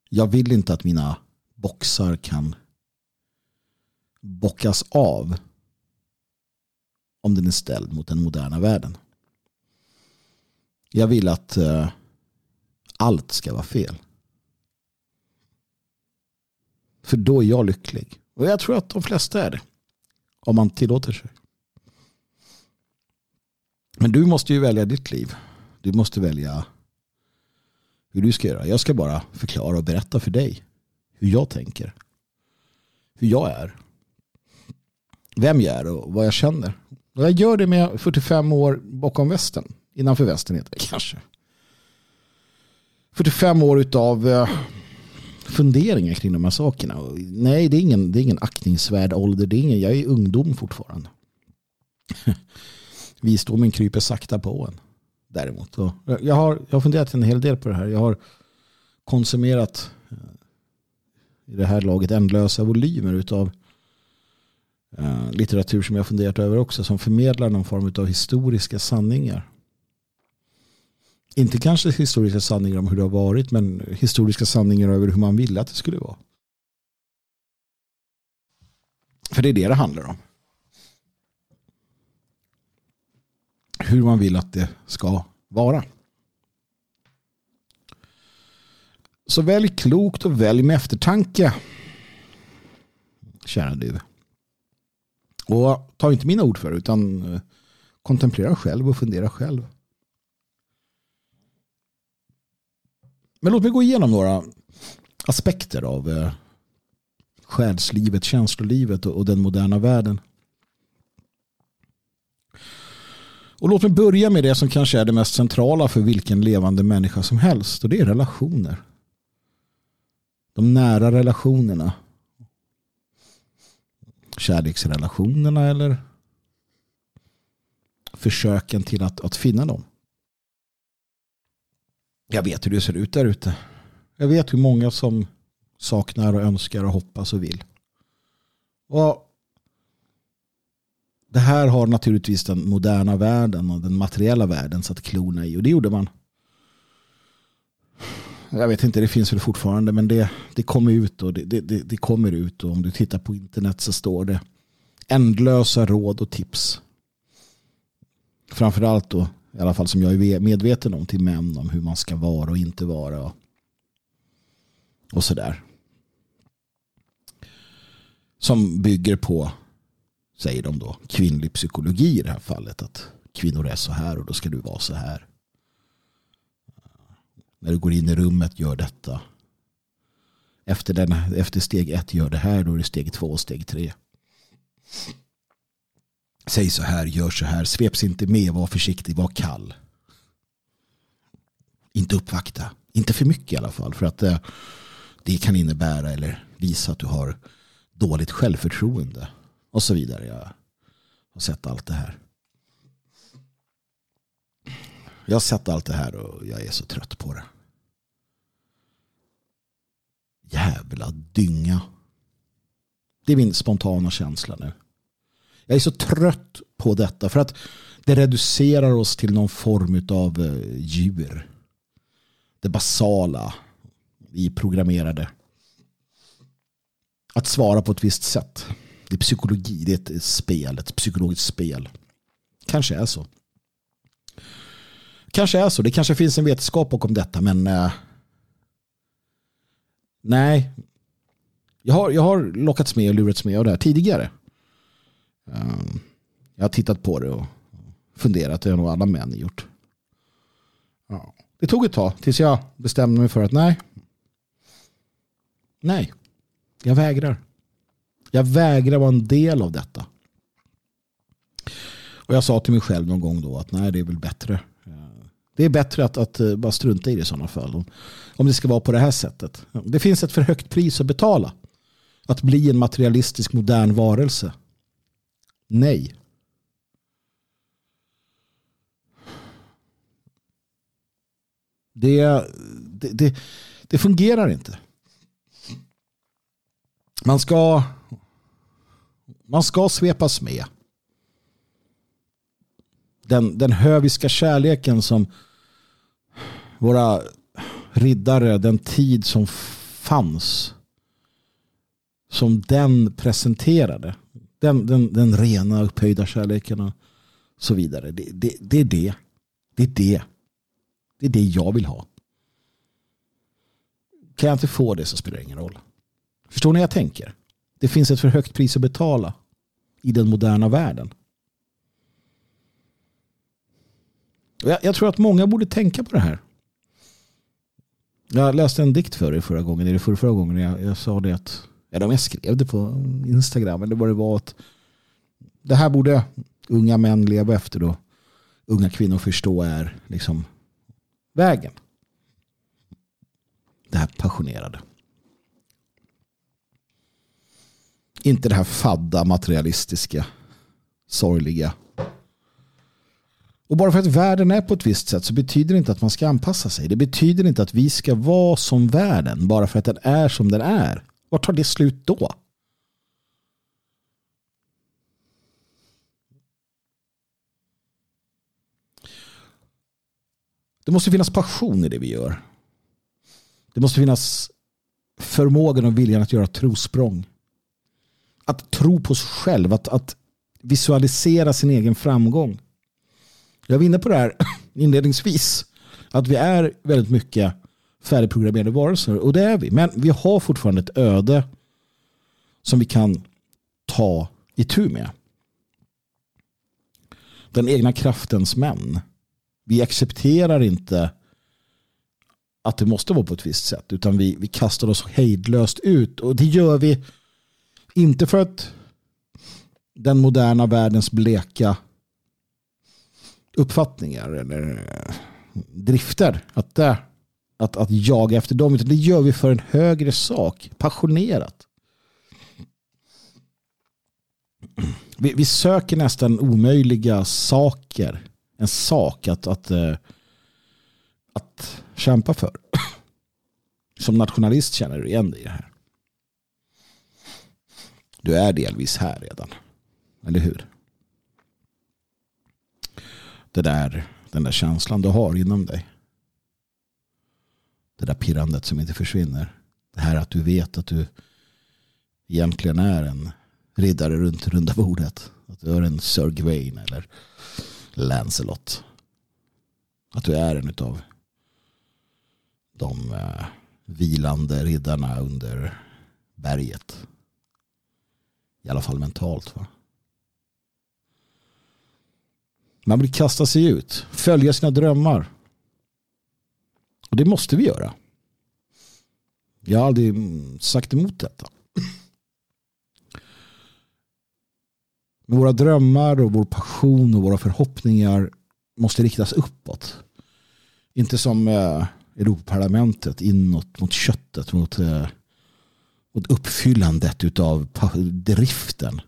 Jag vill inte att mina boxar kan bockas av om den är ställd mot den moderna världen. Jag vill att eh, allt ska vara fel. För då är jag lycklig. Och jag tror att de flesta är det. Om man tillåter sig. Men du måste ju välja ditt liv. Du måste välja hur du ska göra. Jag ska bara förklara och berätta för dig hur jag tänker. Hur jag är. Vem jag är och vad jag känner. Och jag gör det med 45 år bakom västen. Innanför västen heter det kanske. 45 år utav eh, funderingar kring de här sakerna. Nej, det är ingen, det är ingen aktningsvärd ålder. Det är ingen, jag är ungdom fortfarande. Visdomen kryper sakta på en. Däremot. jag, har, jag har funderat en hel del på det här. Jag har konsumerat eh, i det här laget ändlösa volymer utav Eh, litteratur som jag funderat över också. Som förmedlar någon form av historiska sanningar. Inte kanske historiska sanningar om hur det har varit men historiska sanningar över hur man ville att det skulle vara. För det är det det handlar om. Hur man vill att det ska vara. Så välj klokt och välj med eftertanke. Kära du. Och ta inte mina ord för utan eh, kontemplera själv och fundera själv. Men låt mig gå igenom några aspekter av eh, själslivet, känslolivet och den moderna världen. Och låt mig börja med det som kanske är det mest centrala för vilken levande människa som helst. Och det är relationer. De nära relationerna. Kärleksrelationerna eller försöken till att, att finna dem. Jag vet hur det ser ut där ute. Jag vet hur många som saknar och önskar och hoppas och vill. Och det här har naturligtvis den moderna världen och den materiella världen satt klona i. Och det gjorde man. Jag vet inte, det finns väl fortfarande. Men det, det kommer ut och det, det, det kommer ut. Och om du tittar på internet så står det ändlösa råd och tips. Framförallt då i alla fall som jag är medveten om till män om hur man ska vara och inte vara och, och sådär. Som bygger på, säger de då, kvinnlig psykologi i det här fallet. Att kvinnor är så här och då ska du vara så här. När du går in i rummet, gör detta. Efter, den, efter steg ett, gör det här. Då är det steg två och steg tre. Säg så här, gör så här, sveps inte med, var försiktig, var kall. Inte uppvakta, inte för mycket i alla fall för att det, det kan innebära eller visa att du har dåligt självförtroende och så vidare. Jag har sett allt det här. Jag har sett allt det här och jag är så trött på det. Jävla dynga. Det är min spontana känsla nu. Jag är så trött på detta för att det reducerar oss till någon form av eh, djur. Det basala i programmerade. Att svara på ett visst sätt. Det är psykologi, det är ett spel, ett psykologiskt spel. Kanske är så. Kanske är så, det kanske finns en vetenskap bakom detta men eh, nej. Jag har, jag har lockats med och lurats med av det här tidigare. Ehm, jag har tittat på det och funderat. Det har nog alla män gjort. Ja. Det tog ett tag tills jag bestämde mig för att nej. Nej, jag vägrar. Jag vägrar vara en del av detta. Och jag sa till mig själv någon gång då att nej det är väl bättre. Ehm, det är bättre att, att eh, bara strunta i det i sådana fall. Om, om det ska vara på det här sättet. Det finns ett för högt pris att betala. Att bli en materialistisk modern varelse. Nej. Det, det, det, det fungerar inte. Man ska man ska svepas med. Den, den höviska kärleken som våra riddare, den tid som fanns som den presenterade. Den, den, den rena upphöjda kärleken och så vidare. Det, det, det är det. Det är det. Det är det jag vill ha. Kan jag inte få det så spelar det ingen roll. Förstår ni vad jag tänker? Det finns ett för högt pris att betala i den moderna världen. Jag, jag tror att många borde tänka på det här. Jag läste en dikt för er förra gången, eller förra, förra gången jag, jag sa det att, ja, jag skrev det på Instagram, eller vad det var att det här borde unga män leva efter då. Unga kvinnor förstå är liksom vägen. Det här passionerade. Inte det här fadda, materialistiska, sorgliga. Och bara för att världen är på ett visst sätt så betyder det inte att man ska anpassa sig. Det betyder inte att vi ska vara som världen bara för att den är som den är. Var tar det slut då? Det måste finnas passion i det vi gör. Det måste finnas förmågan och viljan att göra trosprång. Att tro på sig själv, att, att visualisera sin egen framgång. Jag var inne på det här inledningsvis. Att vi är väldigt mycket färdigprogrammerade varelser. Och det är vi. Men vi har fortfarande ett öde som vi kan ta i tur med. Den egna kraftens män. Vi accepterar inte att det måste vara på ett visst sätt. Utan vi, vi kastar oss hejdlöst ut. Och det gör vi inte för att den moderna världens bleka uppfattningar eller eh, drifter. Att, det, att, att jaga efter dem. Utan det gör vi för en högre sak. Passionerat. Vi, vi söker nästan omöjliga saker. En sak att, att, eh, att kämpa för. Som nationalist känner du igen dig i det här. Du är delvis här redan. Eller hur? Det där, den där känslan du har inom dig. Det där pirrandet som inte försvinner. Det här att du vet att du egentligen är en riddare runt runda bordet. Att du är en Sir Gawain eller Lancelot. Att du är en av de eh, vilande riddarna under berget. I alla fall mentalt. Va? Man vill kasta sig ut, följa sina drömmar. Och det måste vi göra. Jag har aldrig mm, sagt emot detta. Men våra drömmar och vår passion och våra förhoppningar måste riktas uppåt. Inte som eh, Europaparlamentet inåt mot köttet, mot, eh, mot uppfyllandet av driften.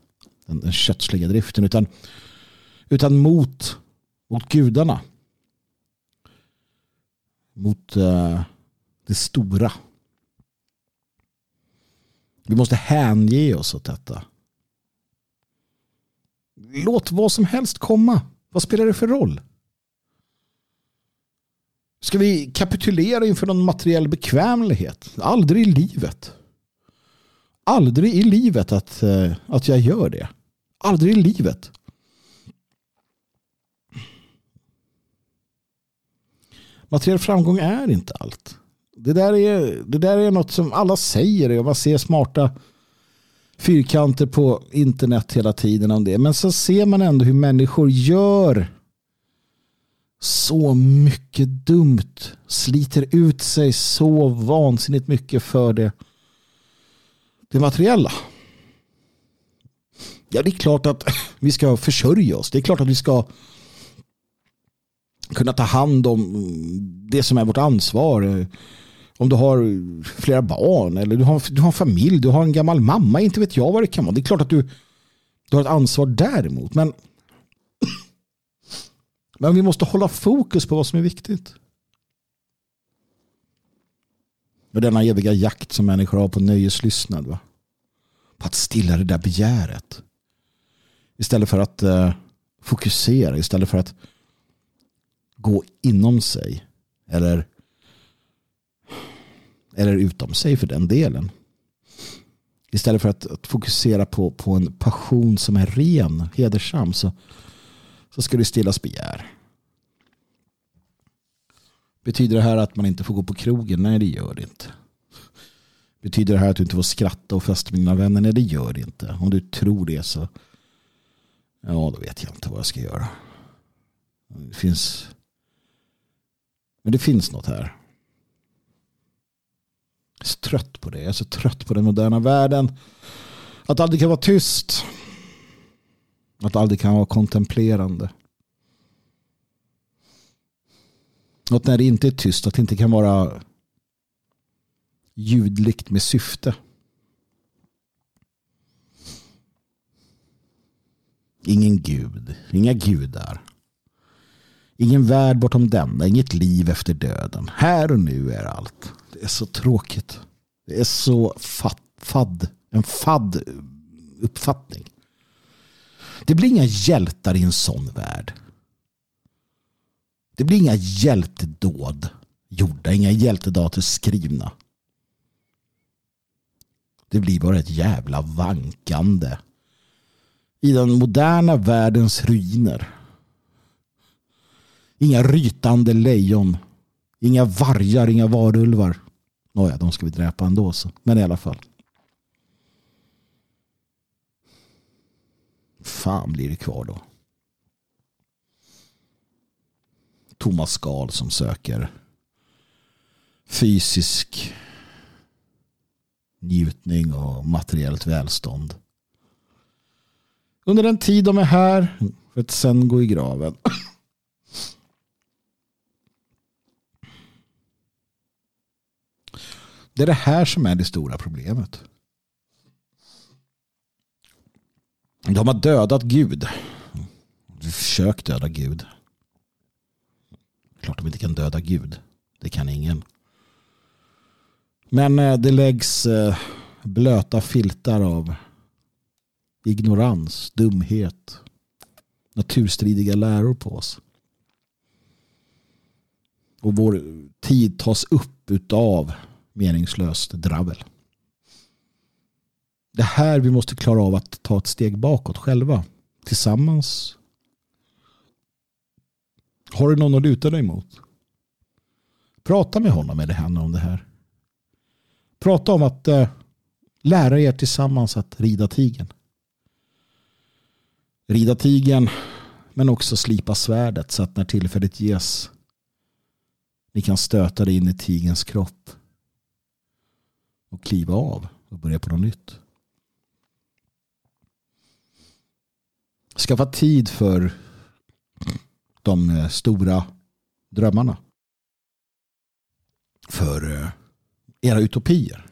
Den, den köttsliga driften. Utan utan mot, mot gudarna. Mot eh, det stora. Vi måste hänge oss åt detta. Låt vad som helst komma. Vad spelar det för roll? Ska vi kapitulera inför någon materiell bekvämlighet? Aldrig i livet. Aldrig i livet att, eh, att jag gör det. Aldrig i livet. Materiell framgång är inte allt. Det där är, det där är något som alla säger och man ser smarta fyrkanter på internet hela tiden om det. Men så ser man ändå hur människor gör så mycket dumt. Sliter ut sig så vansinnigt mycket för det, det materiella. Ja, det är klart att vi ska försörja oss. Det är klart att vi ska kunna ta hand om det som är vårt ansvar. Om du har flera barn eller du har, du har en familj, du har en gammal mamma, inte vet jag vad det kan vara. Det är klart att du, du har ett ansvar däremot. Men, men vi måste hålla fokus på vad som är viktigt. Och denna eviga jakt som människor har på nöjeslystnad. Va? På att stilla det där begäret. Istället för att eh, fokusera, istället för att gå inom sig. Eller Eller utom sig för den delen. Istället för att, att, fokusera på, på en passion som är ren, hedersam, så, så ska det stillas begär. Betyder det här att man inte får gå på krogen? Nej, det gör det inte. Betyder det här att du inte får skratta och festa med dina vänner? Nej, det gör det inte. Om du tror det så ja, då vet jag inte vad jag ska göra. Det finns men det finns något här. Jag är så trött på det. Jag är så trött på den moderna världen. Att aldrig kan vara tyst. Att aldrig kan vara kontemplerande. Att när det inte är tyst, att det inte kan vara ljudligt med syfte. Ingen gud, inga gudar. Ingen värld bortom denna, inget liv efter döden. Här och nu är allt. Det är så tråkigt. Det är så fadd, en fadd uppfattning. Det blir inga hjältar i en sån värld. Det blir inga hjältedåd gjorda, inga hjältedater skrivna. Det blir bara ett jävla vankande i den moderna världens ruiner. Inga rytande lejon. Inga vargar, inga varulvar. Nåja, de ska vi dräpa ändå. Så. Men i alla fall. Fan blir det kvar då? Thomas Skal som söker fysisk njutning och materiellt välstånd. Under den tid de är här för att sen gå i graven. Det är det här som är det stora problemet. De har dödat Gud. Försökt döda Gud. Klart de inte kan döda Gud. Det kan ingen. Men eh, det läggs eh, blöta filtar av ignorans, dumhet, naturstridiga läror på oss. Och vår tid tas upp utav meningslöst dravel. Det här vi måste klara av att ta ett steg bakåt själva. Tillsammans. Har du någon att luta dig mot? Prata med honom eller henne om det här. Prata om att eh, lära er tillsammans att rida tigen. Rida tigen men också slipa svärdet så att när tillfället ges ni kan stöta det in i tigens kropp och kliva av och börja på något nytt. Skaffa tid för de eh, stora drömmarna. För eh, era utopier.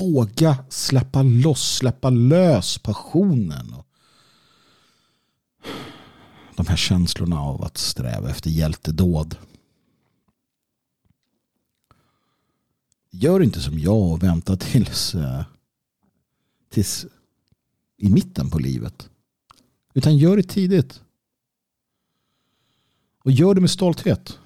Våga släppa loss, släppa lös passionen. Och de här känslorna av att sträva efter hjältedåd. Gör inte som jag och vänta tills, eh, tills i mitten på livet. Utan gör det tidigt. Och gör det med stolthet.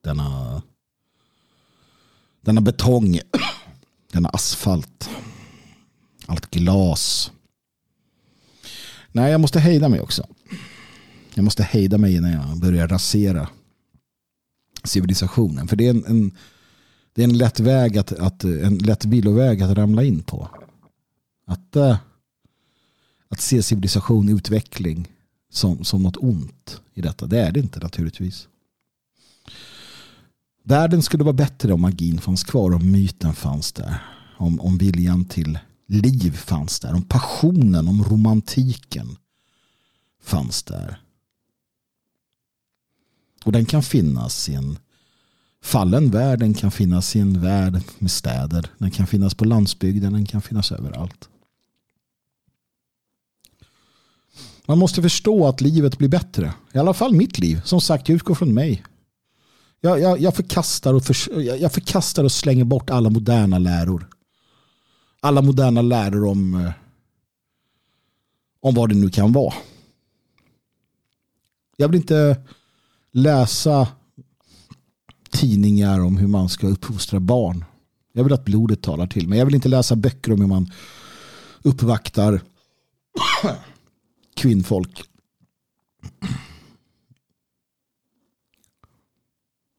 Denna, denna betong, denna asfalt, allt glas. Nej, jag måste hejda mig också. Jag måste hejda mig innan jag börjar rasera civilisationen. För det är en, en det är en lätt väg att, att, en lätt villoväg att ramla in på. Att, eh, att se civilisation, utveckling som, som något ont i detta. Det är det inte naturligtvis. Världen skulle vara bättre om magin fanns kvar, om myten fanns där. Om, om viljan till liv fanns där, om passionen, om romantiken fanns där. Och den kan finnas i en fallen värld, den kan finnas i en värld med städer, den kan finnas på landsbygden, den kan finnas överallt. Man måste förstå att livet blir bättre. I alla fall mitt liv. Som sagt, jag utgår från mig. Jag, jag, jag, förkastar och för, jag förkastar och slänger bort alla moderna läror. Alla moderna läror om, eh, om vad det nu kan vara. Jag vill inte läsa tidningar om hur man ska uppfostra barn. Jag vill att blodet talar till mig. Jag vill inte läsa böcker om hur man uppvaktar kvinnfolk.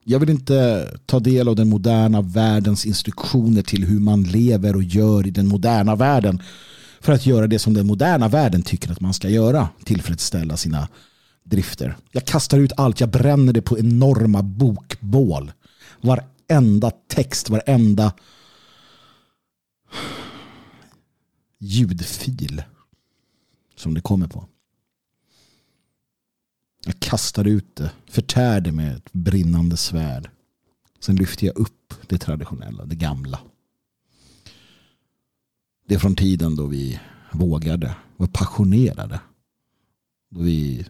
Jag vill inte ta del av den moderna världens instruktioner till hur man lever och gör i den moderna världen för att göra det som den moderna världen tycker att man ska göra. Tillfredsställa sina drifter. Jag kastar ut allt, jag bränner det på enorma bokbål. Varenda text, varenda ljudfil som det kommer på. Jag kastar ut det, förtär det med ett brinnande svärd. Sen lyfter jag upp det traditionella, det gamla. Det är från tiden då vi vågade, var passionerade. Då vi,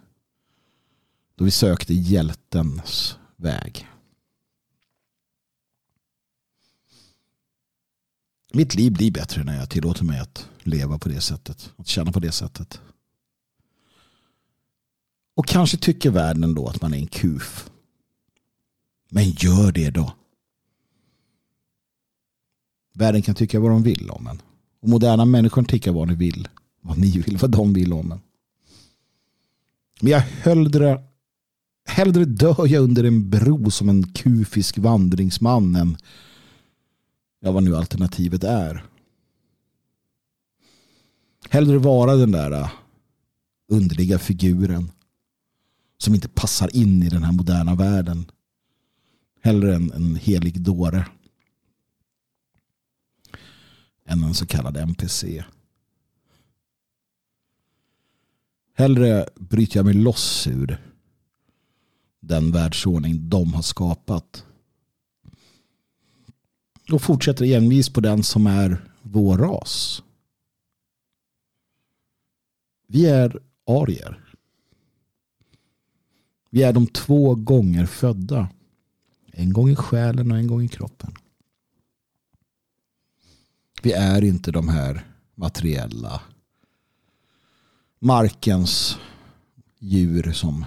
då vi sökte hjältens väg. Mitt liv blir bättre när jag tillåter mig att leva på det sättet. Att känna på det sättet. Och kanske tycker världen då att man är en kuf. Men gör det då. Världen kan tycka vad de vill om en. Och moderna människor tycker vad ni vill. Vad ni vill, vad de vill om en. Men jag hellre, hellre dör jag under en bro som en kufisk vandringsman än ja, vad nu alternativet är. Hellre vara den där äh, underliga figuren som inte passar in i den här moderna världen. Hellre en, en helig dåre än en så kallad NPC. Hellre bryter jag mig loss ur den världsordning de har skapat. Och fortsätter envis på den som är vår ras. Vi är arier. Vi är de två gånger födda. En gång i själen och en gång i kroppen. Vi är inte de här materiella markens djur som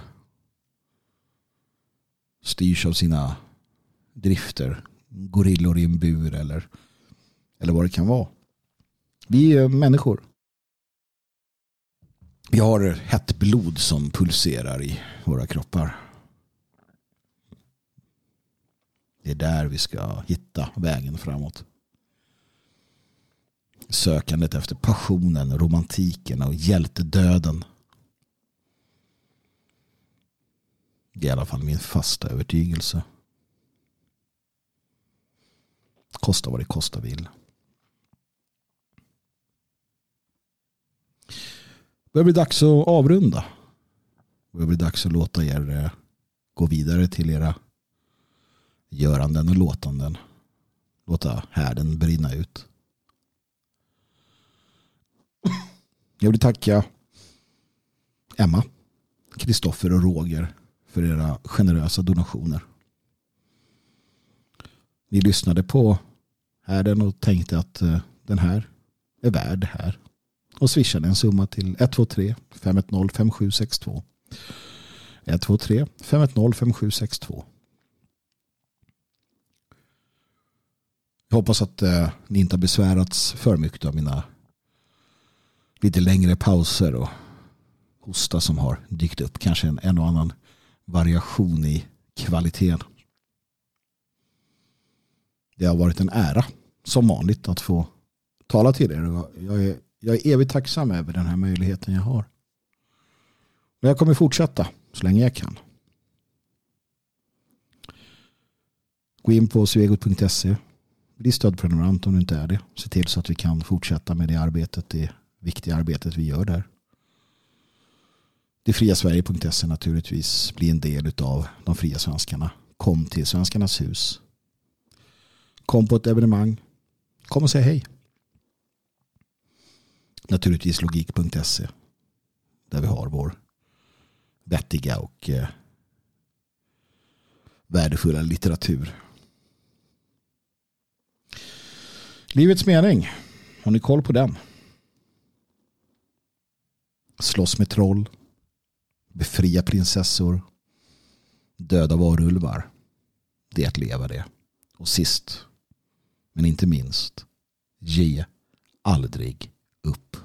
styrs av sina drifter. Gorillor i en bur eller, eller vad det kan vara. Vi är människor. Vi har hett blod som pulserar i våra kroppar. Det är där vi ska hitta vägen framåt. Sökandet efter passionen, romantiken och hjältedöden. Det är i alla fall min fasta övertygelse. Kosta vad det kosta vill. Det börjar bli dags att avrunda. Det börjar bli dags att låta er eh, gå vidare till era göranden och låtanden. Låta härden brinna ut. Jag vill tacka Emma, Kristoffer och Roger för era generösa donationer. Ni lyssnade på härden och tänkte att eh, den här är värd det här. Och swishade en summa till 123 510 5762. 123 510 5762. Jag hoppas att eh, ni inte har besvärats för mycket av mina lite längre pauser och hosta som har dykt upp. Kanske en, en och annan variation i kvaliteten. Det har varit en ära som vanligt att få tala till er. Jag är, jag är evigt tacksam över den här möjligheten jag har. Och jag kommer fortsätta så länge jag kan. Gå in på svegot.se. Bli stödprenumerant om du inte är det. Se till så att vi kan fortsätta med det arbetet, det viktiga arbetet vi gör där. Det fria Sverige.se naturligtvis. Bli en del av de fria svenskarna. Kom till Svenskarnas hus. Kom på ett evenemang. Kom och säg hej. Naturligtvis logik.se. Där vi har vår vettiga och eh, värdefulla litteratur. Livets mening. Har ni koll på den? Slåss med troll befria prinsessor, döda varulvar. Det är att leva det. Och sist, men inte minst, ge aldrig upp.